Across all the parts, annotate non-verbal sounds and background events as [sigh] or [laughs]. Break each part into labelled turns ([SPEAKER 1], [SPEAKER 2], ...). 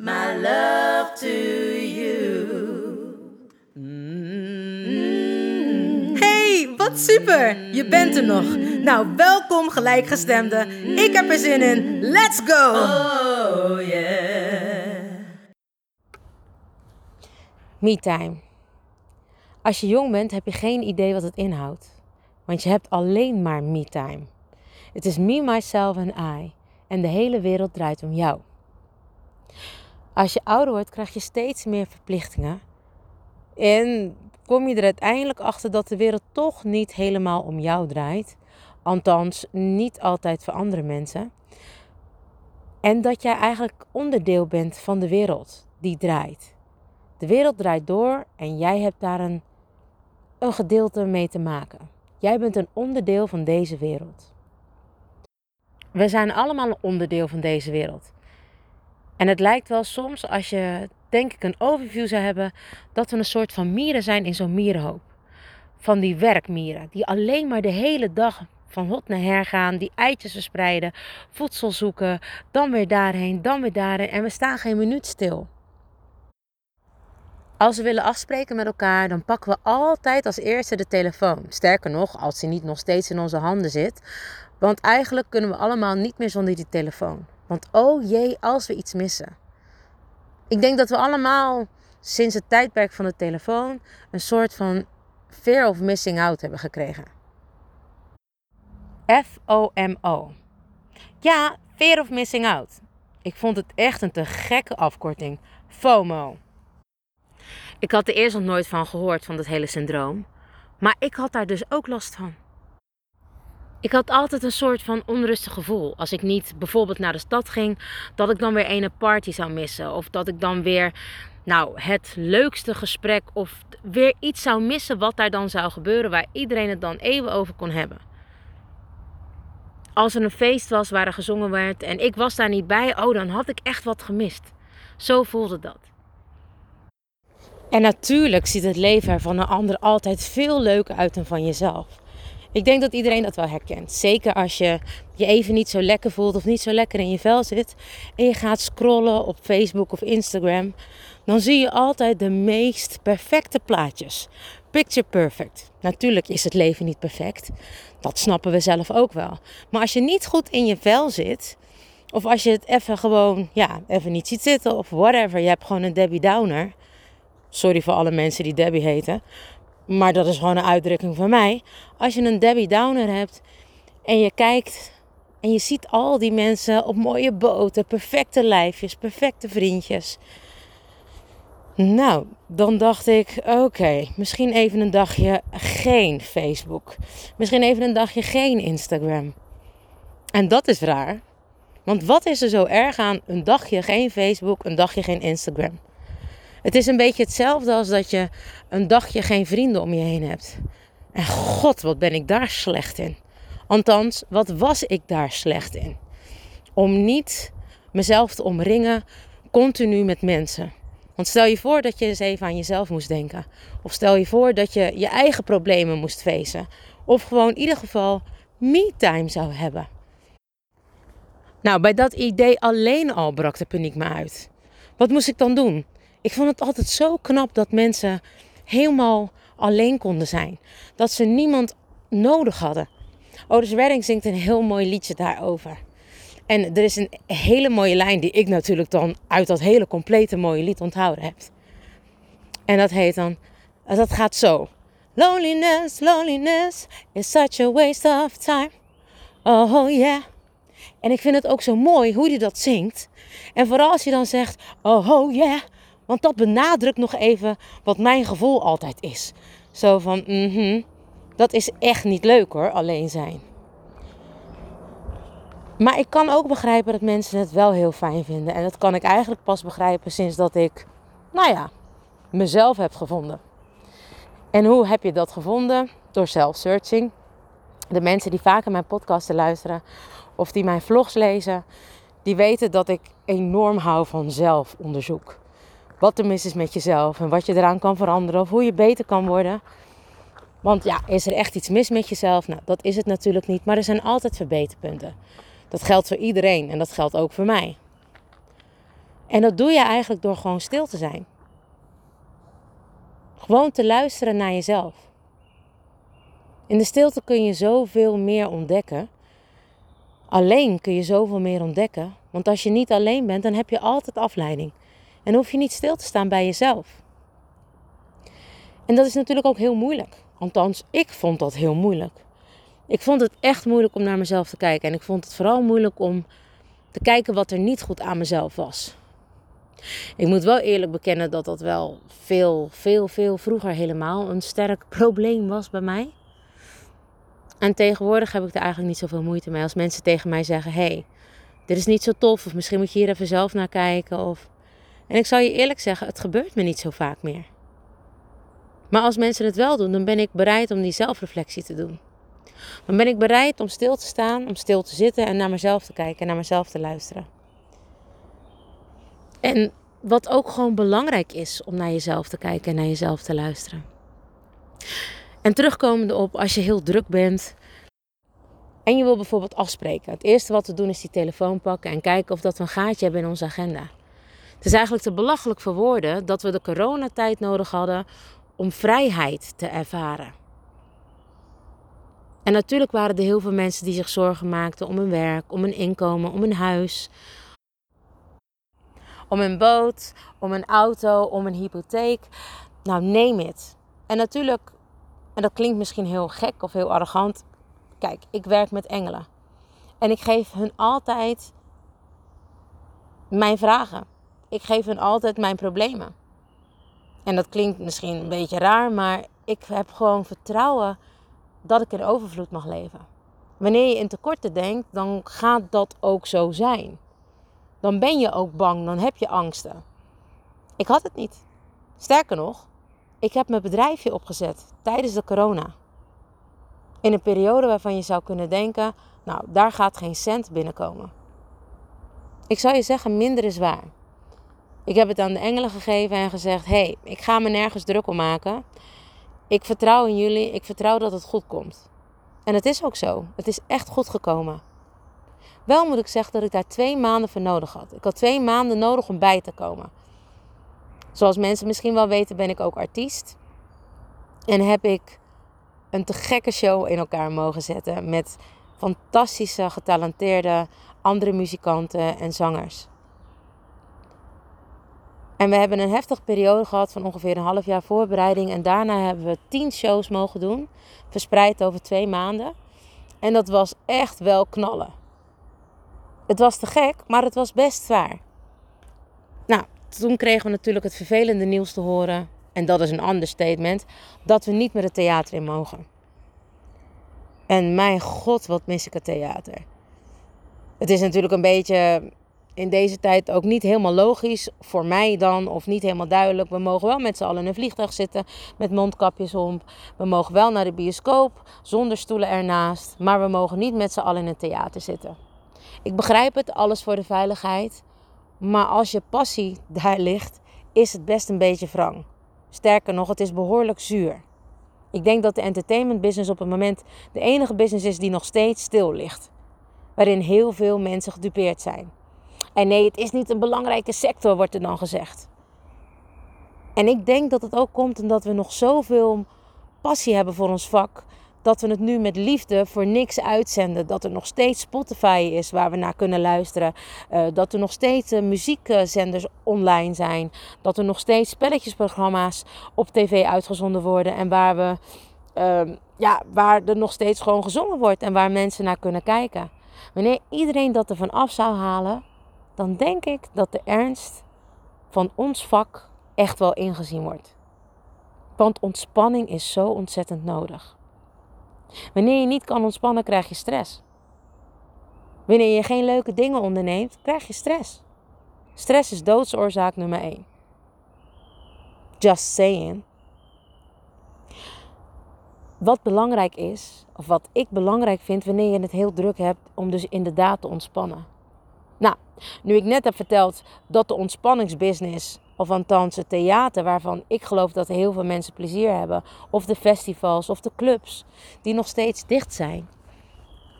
[SPEAKER 1] my love to you.
[SPEAKER 2] Hey, wat super! Je bent er nog. Nou, welkom gelijkgestemde. Ik heb er zin in. Let's go!
[SPEAKER 1] Oh yeah.
[SPEAKER 3] Me-time. Als je jong bent heb je geen idee wat het inhoudt. Want je hebt alleen maar me-time. Het is me, myself en I. En de hele wereld draait om jou. Als je ouder wordt krijg je steeds meer verplichtingen. En kom je er uiteindelijk achter dat de wereld toch niet helemaal om jou draait. Althans, niet altijd voor andere mensen. En dat jij eigenlijk onderdeel bent van de wereld die draait. De wereld draait door en jij hebt daar een, een gedeelte mee te maken. Jij bent een onderdeel van deze wereld. We zijn allemaal een onderdeel van deze wereld. En het lijkt wel soms, als je denk ik een overview zou hebben, dat we een soort van mieren zijn in zo'n mierenhoop. Van die werkmieren, die alleen maar de hele dag van hot naar her gaan, die eitjes verspreiden, voedsel zoeken, dan weer daarheen, dan weer daarheen en we staan geen minuut stil. Als we willen afspreken met elkaar, dan pakken we altijd als eerste de telefoon. Sterker nog, als die niet nog steeds in onze handen zit. Want eigenlijk kunnen we allemaal niet meer zonder die telefoon. Want oh jee, als we iets missen. Ik denk dat we allemaal sinds het tijdperk van de telefoon een soort van fear of missing out hebben gekregen. FOMO. Ja, fear of missing out. Ik vond het echt een te gekke afkorting. FOMO. Ik had er eerst nog nooit van gehoord, van dat hele syndroom. Maar ik had daar dus ook last van. Ik had altijd een soort van onrustig gevoel. Als ik niet bijvoorbeeld naar de stad ging, dat ik dan weer een party zou missen. Of dat ik dan weer, nou, het leukste gesprek of weer iets zou missen wat daar dan zou gebeuren, waar iedereen het dan even over kon hebben. Als er een feest was waar er gezongen werd en ik was daar niet bij, oh, dan had ik echt wat gemist. Zo voelde dat. En natuurlijk ziet het leven van een ander altijd veel leuker uit dan van jezelf. Ik denk dat iedereen dat wel herkent. Zeker als je je even niet zo lekker voelt of niet zo lekker in je vel zit. En je gaat scrollen op Facebook of Instagram. Dan zie je altijd de meest perfecte plaatjes. Picture perfect. Natuurlijk is het leven niet perfect. Dat snappen we zelf ook wel. Maar als je niet goed in je vel zit. Of als je het even gewoon, ja, even niet ziet zitten of whatever. Je hebt gewoon een Debbie Downer. Sorry voor alle mensen die Debbie heten. Maar dat is gewoon een uitdrukking van mij. Als je een Debbie Downer hebt en je kijkt en je ziet al die mensen op mooie boten, perfecte lijfjes, perfecte vriendjes. Nou, dan dacht ik, oké, misschien even een dagje geen Facebook. Misschien even een dagje geen Instagram. En dat is raar. Want wat is er zo erg aan een dagje geen Facebook, een dagje geen Instagram? Het is een beetje hetzelfde als dat je een dagje geen vrienden om je heen hebt. En god, wat ben ik daar slecht in. Althans, wat was ik daar slecht in? Om niet mezelf te omringen continu met mensen. Want stel je voor dat je eens even aan jezelf moest denken. Of stel je voor dat je je eigen problemen moest feesten. Of gewoon in ieder geval me-time zou hebben. Nou, bij dat idee alleen al brak de paniek me uit. Wat moest ik dan doen? Ik vond het altijd zo knap dat mensen helemaal alleen konden zijn. Dat ze niemand nodig hadden. Otis Redding zingt een heel mooi liedje daarover. En er is een hele mooie lijn die ik natuurlijk dan uit dat hele complete mooie lied onthouden heb. En dat heet dan... Dat gaat zo. Loneliness, loneliness is such a waste of time. Oh yeah. En ik vind het ook zo mooi hoe hij dat zingt. En vooral als je dan zegt, oh yeah. Want dat benadrukt nog even wat mijn gevoel altijd is. Zo van, mhm, dat is echt niet leuk hoor, alleen zijn. Maar ik kan ook begrijpen dat mensen het wel heel fijn vinden. En dat kan ik eigenlijk pas begrijpen sinds dat ik, nou ja, mezelf heb gevonden. En hoe heb je dat gevonden? Door self-searching. De mensen die vaker mijn podcasten luisteren of die mijn vlogs lezen, die weten dat ik enorm hou van zelfonderzoek. Wat er mis is met jezelf en wat je eraan kan veranderen of hoe je beter kan worden. Want ja, is er echt iets mis met jezelf? Nou, dat is het natuurlijk niet, maar er zijn altijd verbeterpunten. Dat geldt voor iedereen en dat geldt ook voor mij. En dat doe je eigenlijk door gewoon stil te zijn. Gewoon te luisteren naar jezelf. In de stilte kun je zoveel meer ontdekken. Alleen kun je zoveel meer ontdekken. Want als je niet alleen bent, dan heb je altijd afleiding. En hoef je niet stil te staan bij jezelf. En dat is natuurlijk ook heel moeilijk. Althans, ik vond dat heel moeilijk. Ik vond het echt moeilijk om naar mezelf te kijken. En ik vond het vooral moeilijk om te kijken wat er niet goed aan mezelf was. Ik moet wel eerlijk bekennen dat dat wel veel, veel, veel vroeger helemaal een sterk [laughs] probleem was bij mij. En tegenwoordig heb ik er eigenlijk niet zoveel moeite mee als mensen tegen mij zeggen: hey, dit is niet zo tof, of misschien moet je hier even zelf naar kijken. Of... En ik zal je eerlijk zeggen: het gebeurt me niet zo vaak meer. Maar als mensen het wel doen, dan ben ik bereid om die zelfreflectie te doen. Dan ben ik bereid om stil te staan, om stil te zitten en naar mezelf te kijken en naar mezelf te luisteren. En wat ook gewoon belangrijk is om naar jezelf te kijken en naar jezelf te luisteren. En terugkomende op als je heel druk bent en je wil bijvoorbeeld afspreken. Het eerste wat we doen is die telefoon pakken en kijken of dat we een gaatje hebben in onze agenda. Het is eigenlijk te belachelijk voor woorden dat we de coronatijd nodig hadden om vrijheid te ervaren. En natuurlijk waren er heel veel mensen die zich zorgen maakten om hun werk, om hun inkomen, om hun huis, om een boot, om een auto, om een hypotheek. Nou, neem het. En natuurlijk, en dat klinkt misschien heel gek of heel arrogant. Kijk, ik werk met engelen. En ik geef hun altijd mijn vragen. Ik geef hun altijd mijn problemen. En dat klinkt misschien een beetje raar, maar ik heb gewoon vertrouwen dat ik in overvloed mag leven. Wanneer je in tekorten denkt, dan gaat dat ook zo zijn dan ben je ook bang, dan heb je angsten. Ik had het niet. Sterker nog, ik heb mijn bedrijfje opgezet tijdens de corona. In een periode waarvan je zou kunnen denken, nou, daar gaat geen cent binnenkomen. Ik zou je zeggen, minder is waar. Ik heb het aan de engelen gegeven en gezegd: hé, hey, ik ga me nergens druk om maken. Ik vertrouw in jullie, ik vertrouw dat het goed komt. En het is ook zo. Het is echt goed gekomen. Wel moet ik zeggen dat ik daar twee maanden voor nodig had. Ik had twee maanden nodig om bij te komen. Zoals mensen misschien wel weten, ben ik ook artiest. En heb ik een te gekke show in elkaar mogen zetten met fantastische, getalenteerde andere muzikanten en zangers. En we hebben een heftige periode gehad van ongeveer een half jaar voorbereiding. En daarna hebben we tien shows mogen doen, verspreid over twee maanden. En dat was echt wel knallen. Het was te gek, maar het was best zwaar. Nou, toen kregen we natuurlijk het vervelende nieuws te horen. En dat is een understatement. Dat we niet meer het theater in mogen. En mijn god, wat mis ik het theater. Het is natuurlijk een beetje in deze tijd ook niet helemaal logisch. Voor mij dan, of niet helemaal duidelijk. We mogen wel met z'n allen in een vliegtuig zitten met mondkapjes om. We mogen wel naar de bioscoop zonder stoelen ernaast. Maar we mogen niet met z'n allen in het theater zitten. Ik begrijp het, alles voor de veiligheid. Maar als je passie [laughs] daar ligt, is het best een beetje wrang. Sterker nog, het is behoorlijk zuur. Ik denk dat de entertainment business op het moment de enige business is die nog steeds stil ligt. Waarin heel veel mensen gedupeerd zijn. En nee, het is niet een belangrijke sector, wordt er dan gezegd. En ik denk dat het ook komt omdat we nog zoveel passie hebben voor ons vak. dat we het nu met liefde voor niks uitzenden. Dat er nog steeds Spotify is waar we naar kunnen luisteren. Uh, dat er nog steeds uh, muziekzenders online zijn. Dat er nog steeds spelletjesprogramma's op tv uitgezonden worden. En waar, we, uh, ja, waar er nog steeds gewoon gezongen wordt en waar mensen naar kunnen kijken. Wanneer iedereen dat ervan af zou halen, dan denk ik dat de ernst van ons vak echt wel ingezien wordt. Want ontspanning is zo ontzettend nodig. Wanneer je niet kan ontspannen, krijg je stress. Wanneer je geen leuke dingen onderneemt, krijg je stress. Stress is doodsoorzaak nummer 1. Just saying. Wat belangrijk is, of wat ik belangrijk vind wanneer je het heel druk hebt, om dus inderdaad te ontspannen. Nou, nu ik net heb verteld dat de ontspanningsbusiness of althans het theater, waarvan ik geloof dat heel veel mensen plezier hebben. Of de festivals of de clubs, die nog steeds dicht zijn.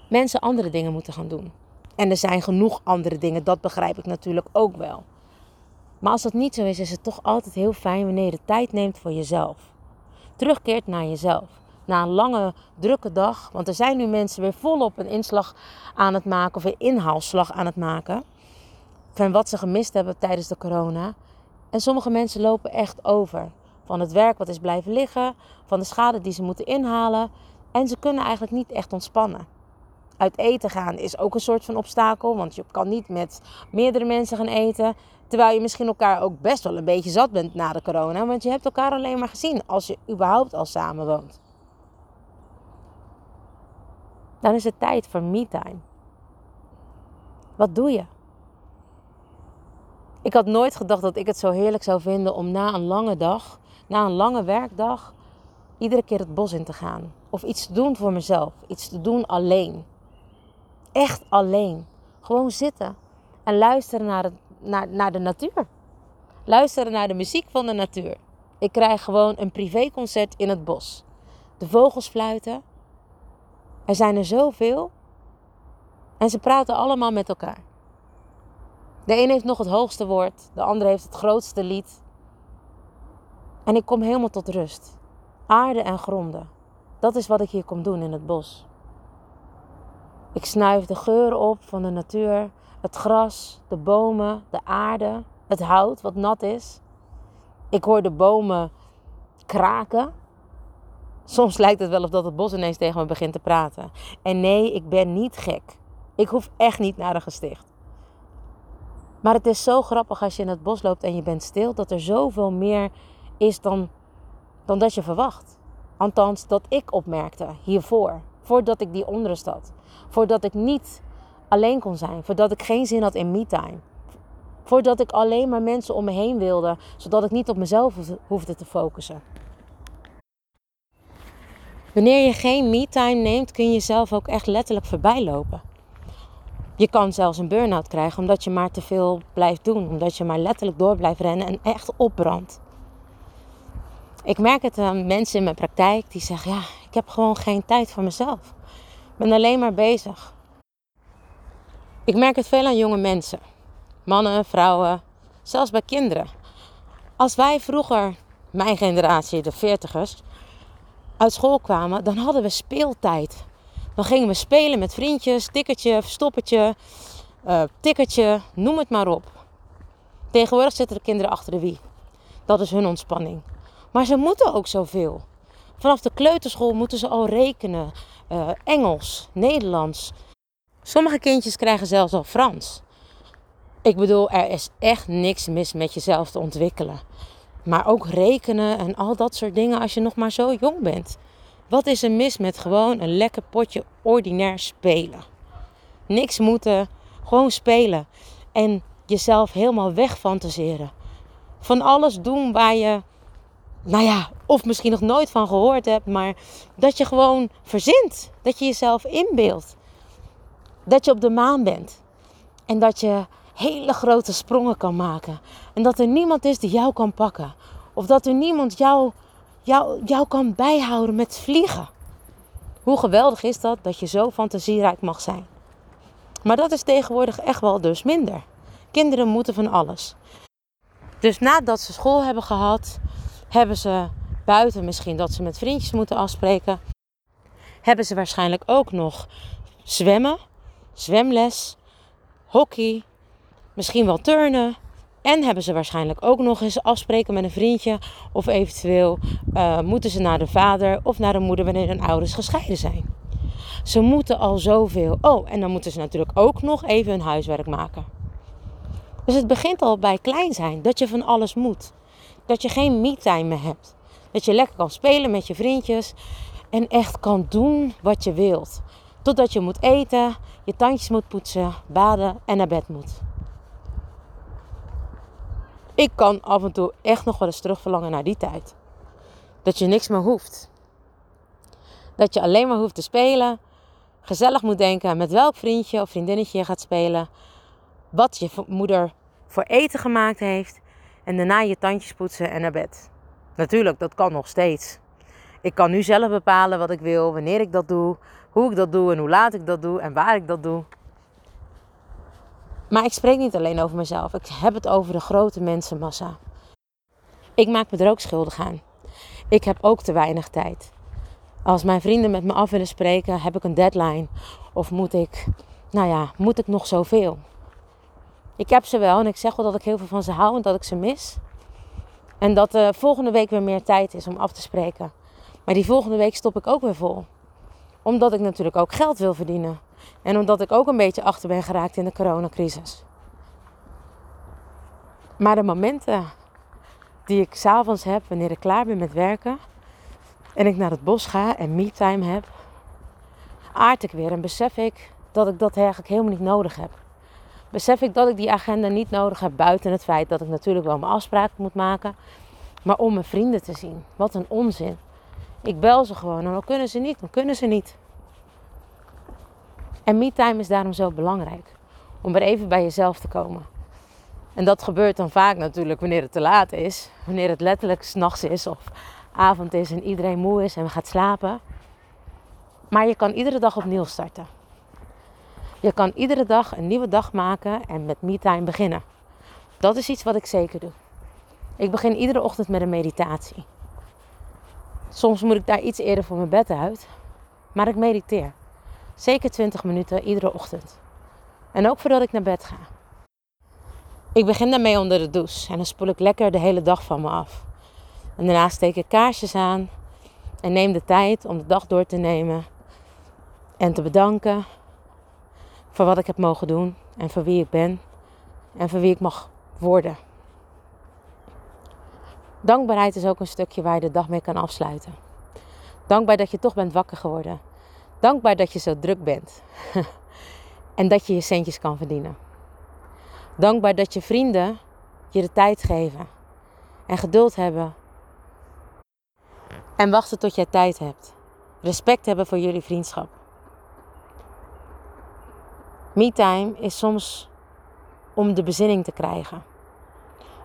[SPEAKER 3] Mensen andere dingen moeten gaan doen. En er zijn genoeg andere dingen, dat begrijp ik natuurlijk ook wel. Maar als dat niet zo is, is het toch altijd heel fijn wanneer je de tijd neemt voor jezelf. Terugkeert naar jezelf. Na een lange, drukke dag. Want er zijn nu mensen weer volop een inslag aan het maken of een inhaalslag aan het maken. Van wat ze gemist hebben tijdens de corona. En sommige mensen lopen echt over. Van het werk wat is blijven liggen, van de schade die ze moeten inhalen. En ze kunnen eigenlijk niet echt ontspannen. Uit eten gaan is ook een soort van obstakel, want je kan niet met meerdere mensen gaan eten. Terwijl je misschien elkaar ook best wel een beetje zat bent na de corona, want je hebt elkaar alleen maar gezien als je überhaupt al samen woont. Dan is het tijd voor me-time. Wat doe je? Ik had nooit gedacht dat ik het zo heerlijk zou vinden om na een lange dag, na een lange werkdag, iedere keer het bos in te gaan. Of iets te doen voor mezelf. Iets te doen alleen. Echt alleen. Gewoon zitten en luisteren naar, het, naar, naar de natuur. Luisteren naar de muziek van de natuur. Ik krijg gewoon een privéconcert in het bos. De vogels fluiten. Er zijn er zoveel. En ze praten allemaal met elkaar. De een heeft nog het hoogste woord, de ander heeft het grootste lied. En ik kom helemaal tot rust. Aarde en gronden. Dat is wat ik hier kom doen in het bos. Ik snuif de geuren op van de natuur, het gras, de bomen, de aarde, het hout wat nat is. Ik hoor de bomen kraken. Soms lijkt het wel of dat het bos ineens tegen me begint te praten. En nee, ik ben niet gek. Ik hoef echt niet naar een gesticht. Maar het is zo grappig als je in het bos loopt en je bent stil, dat er zoveel meer is dan, dan dat je verwacht. Althans, dat ik opmerkte hiervoor, voordat ik die onrust had. Voordat ik niet alleen kon zijn, voordat ik geen zin had in me-time. Voordat ik alleen maar mensen om me heen wilde, zodat ik niet op mezelf hoefde te focussen. Wanneer je geen me-time neemt, kun je jezelf ook echt letterlijk voorbij lopen. Je kan zelfs een burn-out krijgen omdat je maar te veel blijft doen. Omdat je maar letterlijk door blijft rennen en echt opbrandt. Ik merk het aan mensen in mijn praktijk die zeggen: Ja, ik heb gewoon geen tijd voor mezelf. Ik ben alleen maar bezig. Ik merk het veel aan jonge mensen. Mannen, vrouwen, zelfs bij kinderen. Als wij vroeger, mijn generatie, de veertigers, uit school kwamen, dan hadden we speeltijd. Dan gingen we spelen met vriendjes, tikkertje, verstoppertje, uh, tikkertje, noem het maar op. Tegenwoordig zitten de kinderen achter de wie. Dat is hun ontspanning. Maar ze moeten ook zoveel. Vanaf de kleuterschool moeten ze al rekenen, uh, Engels, Nederlands. Sommige kindjes krijgen zelfs al Frans. Ik bedoel, er is echt niks mis met jezelf te ontwikkelen. Maar ook rekenen en al dat soort dingen als je nog maar zo jong bent. Wat is er mis met gewoon een lekker potje ordinair spelen? Niks moeten, gewoon spelen. En jezelf helemaal wegfantaseren. Van alles doen waar je, nou ja, of misschien nog nooit van gehoord hebt, maar dat je gewoon verzint. Dat je jezelf inbeeldt. Dat je op de maan bent. En dat je hele grote sprongen kan maken. En dat er niemand is die jou kan pakken. Of dat er niemand jou jou, jou kan bijhouden met vliegen. Hoe geweldig is dat dat je zo fantasierijk mag zijn? Maar dat is tegenwoordig echt wel dus minder. Kinderen moeten van alles. Dus nadat ze school hebben gehad, hebben ze buiten misschien dat ze met vriendjes moeten afspreken. hebben ze waarschijnlijk ook nog zwemmen, zwemles, hockey, misschien wel turnen. En hebben ze waarschijnlijk ook nog eens afspreken met een vriendje. Of eventueel uh, moeten ze naar de vader of naar de moeder wanneer hun ouders gescheiden zijn. Ze moeten al zoveel. Oh, en dan moeten ze natuurlijk ook nog even hun huiswerk maken. Dus het begint al bij klein zijn. Dat je van alles moet. Dat je geen me-time meer hebt. Dat je lekker kan spelen met je vriendjes. En echt kan doen wat je wilt. Totdat je moet eten, je tandjes moet poetsen, baden en naar bed moet. Ik kan af en toe echt nog wel eens terugverlangen naar die tijd. Dat je niks meer hoeft. Dat je alleen maar hoeft te spelen. Gezellig moet denken met welk vriendje of vriendinnetje je gaat spelen. Wat je moeder voor eten gemaakt heeft. En daarna je tandjes poetsen en naar bed. Natuurlijk, dat kan nog steeds. Ik kan nu zelf bepalen wat ik wil, wanneer ik dat doe, hoe ik dat doe en hoe laat ik dat doe en waar ik dat doe. Maar ik spreek niet alleen over mezelf. Ik heb het over de grote mensenmassa. Ik maak me er ook schuldig aan. Ik heb ook te weinig tijd. Als mijn vrienden met me af willen spreken, heb ik een deadline. Of moet ik, nou ja, moet ik nog zoveel? Ik heb ze wel en ik zeg wel dat ik heel veel van ze hou en dat ik ze mis. En dat er volgende week weer meer tijd is om af te spreken. Maar die volgende week stop ik ook weer vol. Omdat ik natuurlijk ook geld wil verdienen. En omdat ik ook een beetje achter ben geraakt in de coronacrisis. Maar de momenten die ik s'avonds heb wanneer ik klaar ben met werken en ik naar het bos ga en me-time heb, aard ik weer en besef ik dat ik dat eigenlijk helemaal niet nodig heb. Besef ik dat ik die agenda niet nodig heb buiten het feit dat ik natuurlijk wel mijn afspraken moet maken, maar om mijn vrienden te zien. Wat een onzin. Ik bel ze gewoon en dan kunnen ze niet, dan kunnen ze niet. En me-time is daarom zo belangrijk. Om er even bij jezelf te komen. En dat gebeurt dan vaak natuurlijk wanneer het te laat is. Wanneer het letterlijk s'nachts is of avond is en iedereen moe is en gaat slapen. Maar je kan iedere dag opnieuw starten. Je kan iedere dag een nieuwe dag maken en met me-time beginnen. Dat is iets wat ik zeker doe. Ik begin iedere ochtend met een meditatie. Soms moet ik daar iets eerder voor mijn bed uit, maar ik mediteer. Zeker 20 minuten iedere ochtend. En ook voordat ik naar bed ga. Ik begin daarmee onder de douche en dan spoel ik lekker de hele dag van me af. En daarna steek ik kaarsjes aan en neem de tijd om de dag door te nemen en te bedanken voor wat ik heb mogen doen en voor wie ik ben en voor wie ik mag worden. Dankbaarheid is ook een stukje waar je de dag mee kan afsluiten. Dankbaar dat je toch bent wakker geworden. Dankbaar dat je zo druk bent. [laughs] en dat je je centjes kan verdienen. Dankbaar dat je vrienden je de tijd geven. En geduld hebben. En wachten tot jij tijd hebt. Respect hebben voor jullie vriendschap. Me-time is soms om de bezinning te krijgen.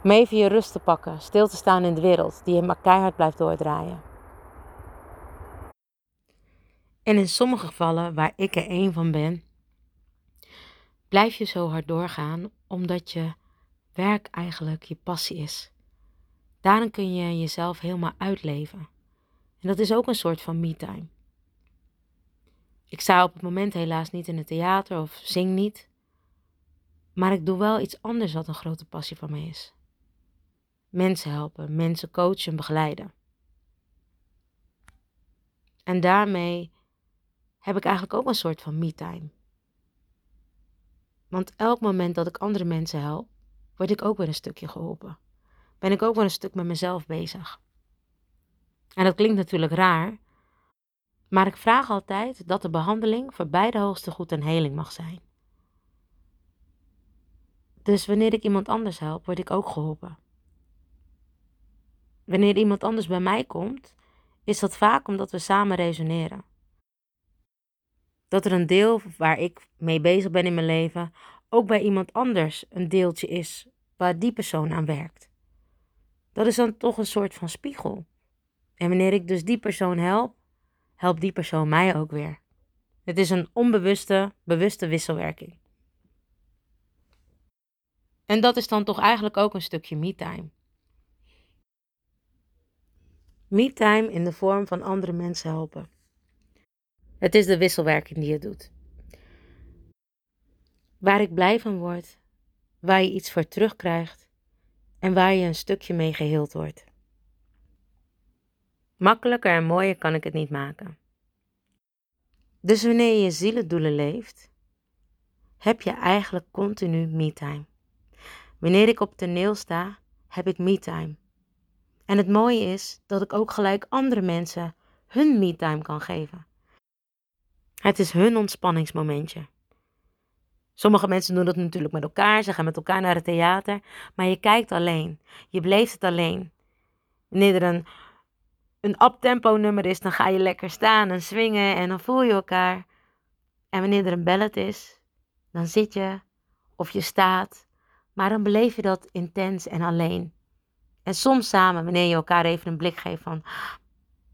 [SPEAKER 3] Om even je rust te pakken, stil te staan in de wereld die je maar keihard blijft doordraaien. En in sommige gevallen, waar ik er één van ben, blijf je zo hard doorgaan omdat je werk eigenlijk je passie is. Daarin kun je jezelf helemaal uitleven. En dat is ook een soort van me-time. Ik sta op het moment helaas niet in het theater of zing niet. Maar ik doe wel iets anders wat een grote passie van mij is. Mensen helpen, mensen coachen en begeleiden. En daarmee heb ik eigenlijk ook een soort van me-time. Want elk moment dat ik andere mensen help, word ik ook weer een stukje geholpen. Ben ik ook weer een stuk met mezelf bezig. En dat klinkt natuurlijk raar, maar ik vraag altijd dat de behandeling voor beide hoogste goed en heling mag zijn. Dus wanneer ik iemand anders help, word ik ook geholpen. Wanneer iemand anders bij mij komt, is dat vaak omdat we samen resoneren. Dat er een deel waar ik mee bezig ben in mijn leven, ook bij iemand anders een deeltje is waar die persoon aan werkt. Dat is dan toch een soort van spiegel. En wanneer ik dus die persoon help, helpt die persoon mij ook weer. Het is een onbewuste, bewuste wisselwerking. En dat is dan toch eigenlijk ook een stukje me-time. Me-time in de vorm van andere mensen helpen. Het is de wisselwerking die het doet. Waar ik blij van word, waar je iets voor terugkrijgt en waar je een stukje mee geheeld wordt. Makkelijker en mooier kan ik het niet maken. Dus wanneer je zielendoelen leeft, heb je eigenlijk continu me-time. Wanneer ik op toneel sta, heb ik me-time. En het mooie is dat ik ook gelijk andere mensen hun me-time kan geven. Het is hun ontspanningsmomentje. Sommige mensen doen dat natuurlijk met elkaar, ze gaan met elkaar naar het theater, maar je kijkt alleen. Je beleeft het alleen. Wanneer er een, een uptempo nummer is, dan ga je lekker staan en swingen en dan voel je elkaar. En wanneer er een ballet is, dan zit je of je staat, maar dan beleef je dat intens en alleen. En soms samen, wanneer je elkaar even een blik geeft van,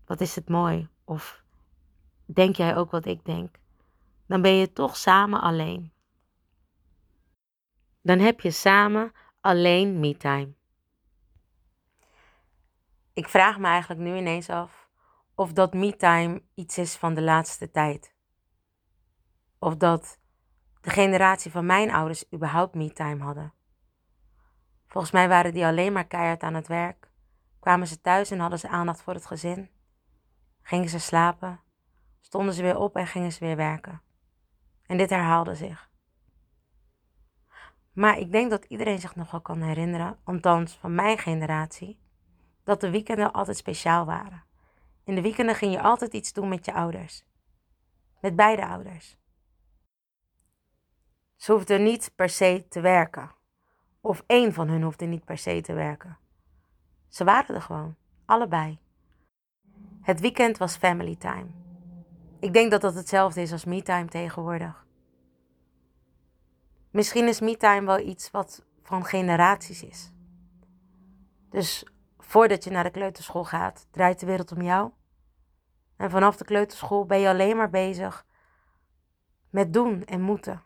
[SPEAKER 3] wat is het mooi? Of denk jij ook wat ik denk? Dan ben je toch samen alleen. Dan heb je samen alleen me-time. Ik vraag me eigenlijk nu ineens af of dat me-time iets is van de laatste tijd. Of dat de generatie van mijn ouders überhaupt me-time hadden. Volgens mij waren die alleen maar keihard aan het werk. Kwamen ze thuis en hadden ze aandacht voor het gezin. Gingen ze slapen, stonden ze weer op en gingen ze weer werken. En dit herhaalde zich. Maar ik denk dat iedereen zich nog wel kan herinneren, althans van mijn generatie, dat de weekenden altijd speciaal waren. In de weekenden ging je altijd iets doen met je ouders. Met beide ouders. Ze hoefden niet per se te werken. Of één van hun hoefde niet per se te werken. Ze waren er gewoon, allebei. Het weekend was family time. Ik denk dat dat hetzelfde is als me-time tegenwoordig. Misschien is me-time wel iets wat van generaties is. Dus voordat je naar de kleuterschool gaat, draait de wereld om jou. En vanaf de kleuterschool ben je alleen maar bezig met doen en moeten.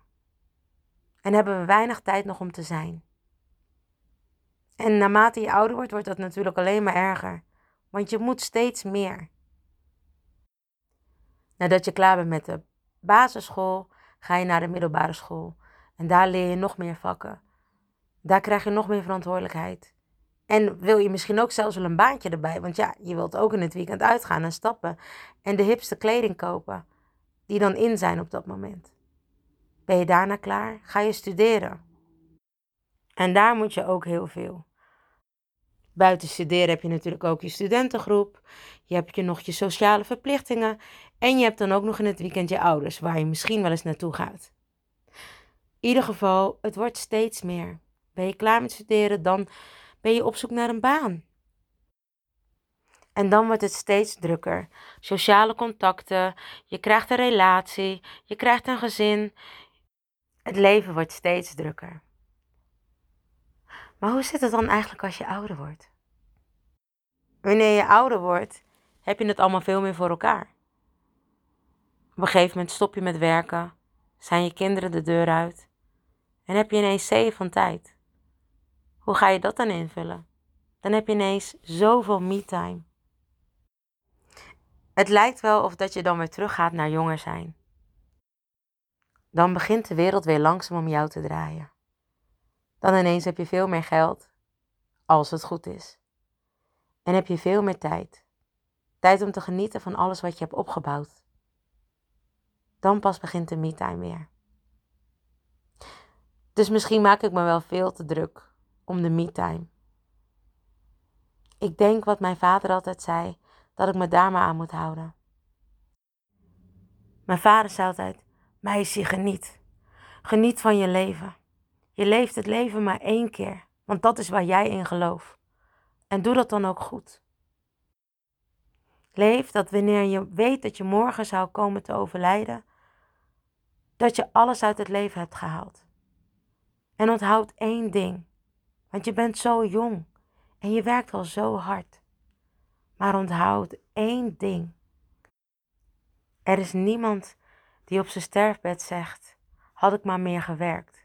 [SPEAKER 3] En hebben we weinig tijd nog om te zijn. En naarmate je ouder wordt, wordt dat natuurlijk alleen maar erger. Want je moet steeds meer. Nadat je klaar bent met de basisschool, ga je naar de middelbare school. En daar leer je nog meer vakken. Daar krijg je nog meer verantwoordelijkheid. En wil je misschien ook zelfs wel een baantje erbij. Want ja, je wilt ook in het weekend uitgaan en stappen. En de hipste kleding kopen. Die dan in zijn op dat moment. Ben je daarna klaar? Ga je studeren. En daar moet je ook heel veel. Buiten studeren heb je natuurlijk ook je studentengroep. Je hebt je nog je sociale verplichtingen. En je hebt dan ook nog in het weekend je ouders, waar je misschien wel eens naartoe gaat. In ieder geval, het wordt steeds meer. Ben je klaar met studeren, dan ben je op zoek naar een baan. En dan wordt het steeds drukker. Sociale contacten, je krijgt een relatie, je krijgt een gezin. Het leven wordt steeds drukker. Maar hoe zit het dan eigenlijk als je ouder wordt? Wanneer je ouder wordt, heb je het allemaal veel meer voor elkaar. Op een gegeven moment stop je met werken, zijn je kinderen de deur uit en heb je ineens zeeën van tijd. Hoe ga je dat dan invullen? Dan heb je ineens zoveel me-time. Het lijkt wel of dat je dan weer teruggaat naar jonger zijn. Dan begint de wereld weer langzaam om jou te draaien. Dan ineens heb je veel meer geld, als het goed is. En heb je veel meer tijd. Tijd om te genieten van alles wat je hebt opgebouwd. Dan pas begint de me-time weer. Dus misschien maak ik me wel veel te druk om de me-time. Ik denk wat mijn vader altijd zei, dat ik me daar maar aan moet houden. Mijn vader zei altijd: Meisje, geniet. Geniet van je leven. Je leeft het leven maar één keer, want dat is waar jij in gelooft. En doe dat dan ook goed. Leef dat wanneer je weet dat je morgen zou komen te overlijden, dat je alles uit het leven hebt gehaald. En onthoud één ding, want je bent zo jong en je werkt al zo hard. Maar onthoud één ding. Er is niemand die op zijn sterfbed zegt: had ik maar meer gewerkt.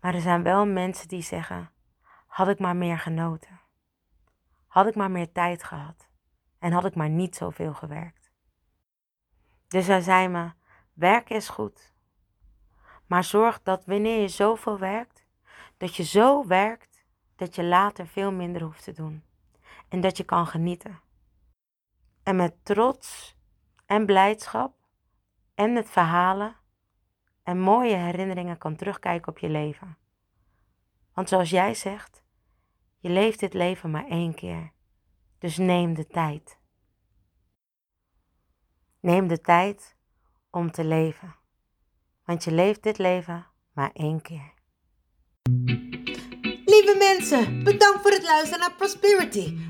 [SPEAKER 3] Maar er zijn wel mensen die zeggen: had ik maar meer genoten. Had ik maar meer tijd gehad en had ik maar niet zoveel gewerkt. Dus hij zei me: werken is goed. Maar zorg dat wanneer je zoveel werkt, dat je zo werkt dat je later veel minder hoeft te doen. En dat je kan genieten. En met trots en blijdschap en met verhalen en mooie herinneringen kan terugkijken op je leven. Want zoals jij zegt, je leeft dit leven maar één keer. Dus neem de tijd. Neem de tijd om te leven. Want je leeft dit leven maar één keer.
[SPEAKER 2] Lieve mensen, bedankt voor het luisteren naar Prosperity,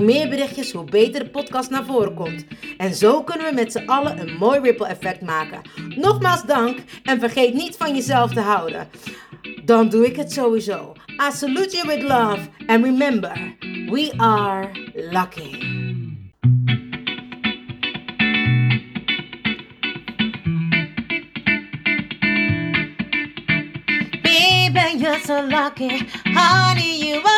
[SPEAKER 2] Meer berichtjes, hoe beter de podcast naar voren komt. En zo kunnen we met z'n allen een mooi ripple effect maken. Nogmaals dank en vergeet niet van jezelf te houden. Dan doe ik het sowieso. I salute you with love and remember, we are lucky.
[SPEAKER 1] You're so lucky. Honey, you are.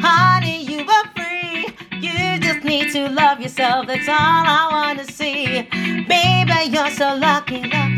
[SPEAKER 1] Honey, you are free. You just need to love yourself. That's all I wanna see. Baby, you're so lucky, lucky.